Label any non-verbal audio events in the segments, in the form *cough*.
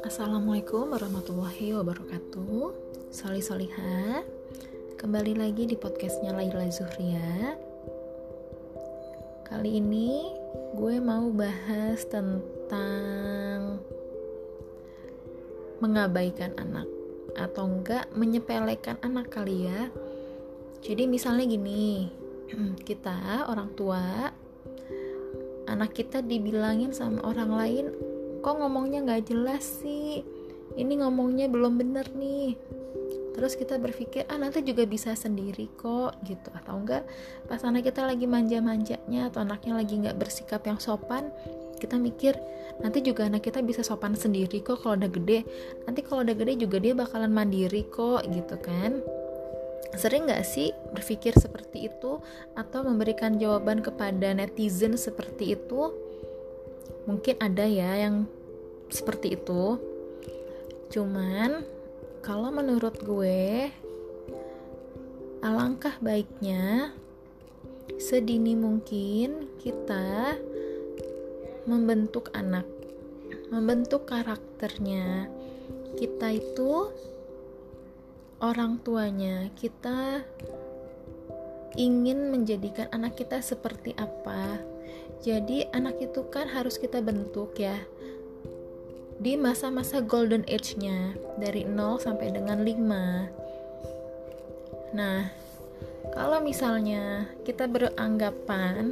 Assalamualaikum warahmatullahi wabarakatuh. Soli Soliha Kembali lagi di podcastnya Laila Zuhria. Kali ini gue mau bahas tentang Mengabaikan anak Atau enggak menyepelekan anak kali ya. Jadi misalnya gini *clears throat* Kita orang tua Anak kita dibilangin sama orang lain kok ngomongnya nggak jelas sih? Ini ngomongnya belum bener nih. Terus kita berpikir ah nanti juga bisa sendiri kok gitu. Atau enggak pas anak kita lagi manja-manjanya atau anaknya lagi nggak bersikap yang sopan kita mikir nanti juga anak kita bisa sopan sendiri kok kalau udah gede. Nanti kalau udah gede juga dia bakalan mandiri kok gitu kan sering nggak sih berpikir seperti itu? Atau memberikan jawaban kepada netizen seperti itu? Mungkin ada ya yang seperti itu. Cuman kalau menurut gue alangkah baiknya sedini mungkin kita membentuk anak membentuk karakternya. Kita itu orang tuanya kita ingin menjadikan anak kita seperti apa jadi anak itu kan harus kita bentuk ya di masa-masa golden age-nya dari 0 sampai dengan 5. Nah, kalau misalnya kita beranggapan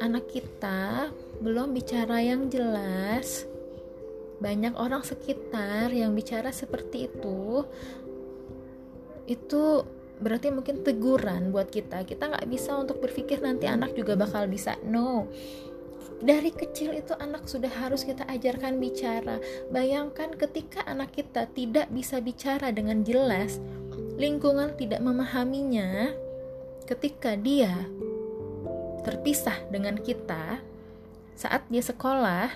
anak kita belum bicara yang jelas, banyak orang sekitar yang bicara seperti itu, itu berarti mungkin teguran buat kita. Kita nggak bisa untuk berpikir nanti anak juga bakal bisa. No. Dari kecil itu anak sudah harus kita ajarkan bicara. Bayangkan ketika anak kita tidak bisa bicara dengan jelas lingkungan tidak memahaminya ketika dia terpisah dengan kita saat dia sekolah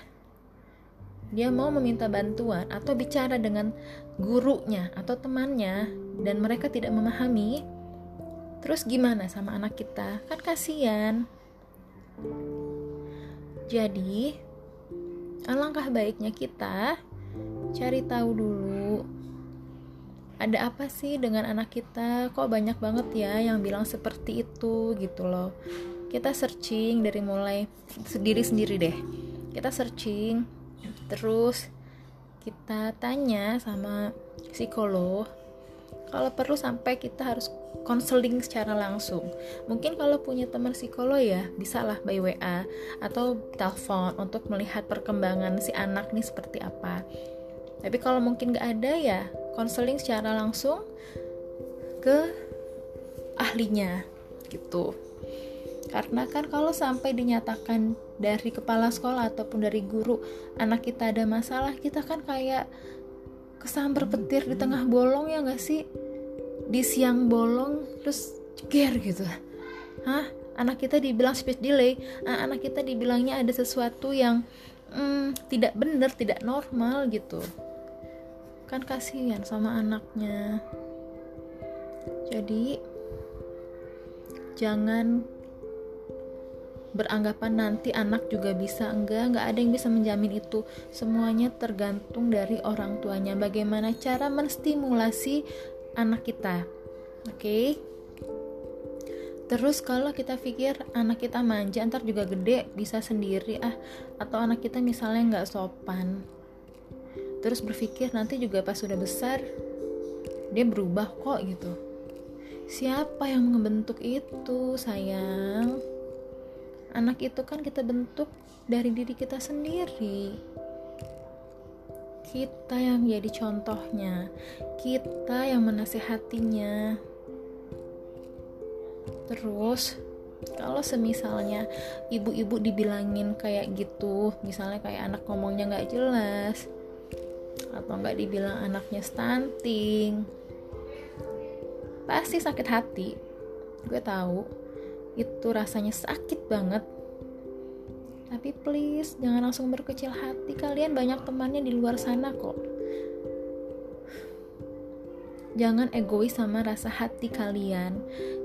dia mau meminta bantuan atau bicara dengan gurunya atau temannya dan mereka tidak memahami, terus gimana sama anak kita? Kan kasihan. Jadi, alangkah baiknya kita cari tahu dulu ada apa sih dengan anak kita kok banyak banget ya yang bilang seperti itu gitu loh kita searching dari mulai sendiri sendiri deh kita searching terus kita tanya sama psikolog kalau perlu sampai kita harus konseling secara langsung. Mungkin kalau punya teman psikolog ya bisa lah by WA atau telepon untuk melihat perkembangan si anak nih seperti apa. Tapi kalau mungkin gak ada ya konseling secara langsung ke ahlinya gitu karena kan kalau sampai dinyatakan dari kepala sekolah ataupun dari guru anak kita ada masalah, kita kan kayak kesambar petir di tengah bolong ya nggak sih? Di siang bolong terus ceger gitu. Hah? Anak kita dibilang speech delay, ah, anak kita dibilangnya ada sesuatu yang hmm, tidak benar, tidak normal gitu. Kan kasihan sama anaknya. Jadi jangan beranggapan nanti anak juga bisa. Enggak enggak ada yang bisa menjamin itu. Semuanya tergantung dari orang tuanya. Bagaimana cara menstimulasi anak kita? Oke. Okay? Terus kalau kita pikir anak kita manja ntar juga gede bisa sendiri ah. Atau anak kita misalnya nggak sopan. Terus berpikir nanti juga pas sudah besar dia berubah kok gitu. Siapa yang membentuk itu sayang anak itu kan kita bentuk dari diri kita sendiri. Kita yang menjadi contohnya. Kita yang menasehatinya. Terus kalau semisalnya ibu-ibu dibilangin kayak gitu misalnya kayak anak ngomongnya nggak jelas atau nggak dibilang anaknya stunting pasti sakit hati. Gue tahu itu rasanya sakit banget. Tapi please jangan langsung berkecil hati. Kalian banyak temannya di luar sana kok. Jangan egois sama rasa hati kalian.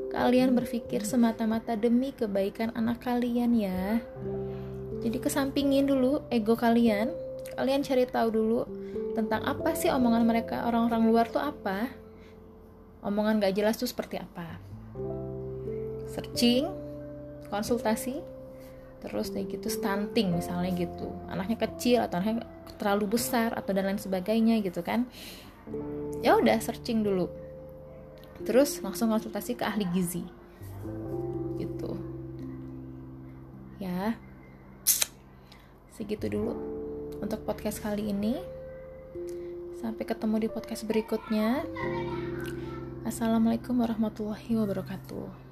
Kalian berpikir semata-mata demi kebaikan anak kalian ya. Jadi kesampingin dulu ego kalian. Kalian cari tahu dulu tentang apa sih omongan mereka. Orang-orang luar tuh apa? Omongan gak jelas tuh seperti apa searching konsultasi terus kayak gitu stunting misalnya gitu. Anaknya kecil atau anaknya terlalu besar atau dan lain sebagainya gitu kan. Ya udah searching dulu. Terus langsung konsultasi ke ahli gizi. Gitu. Ya. Segitu dulu untuk podcast kali ini. Sampai ketemu di podcast berikutnya. Assalamualaikum warahmatullahi wabarakatuh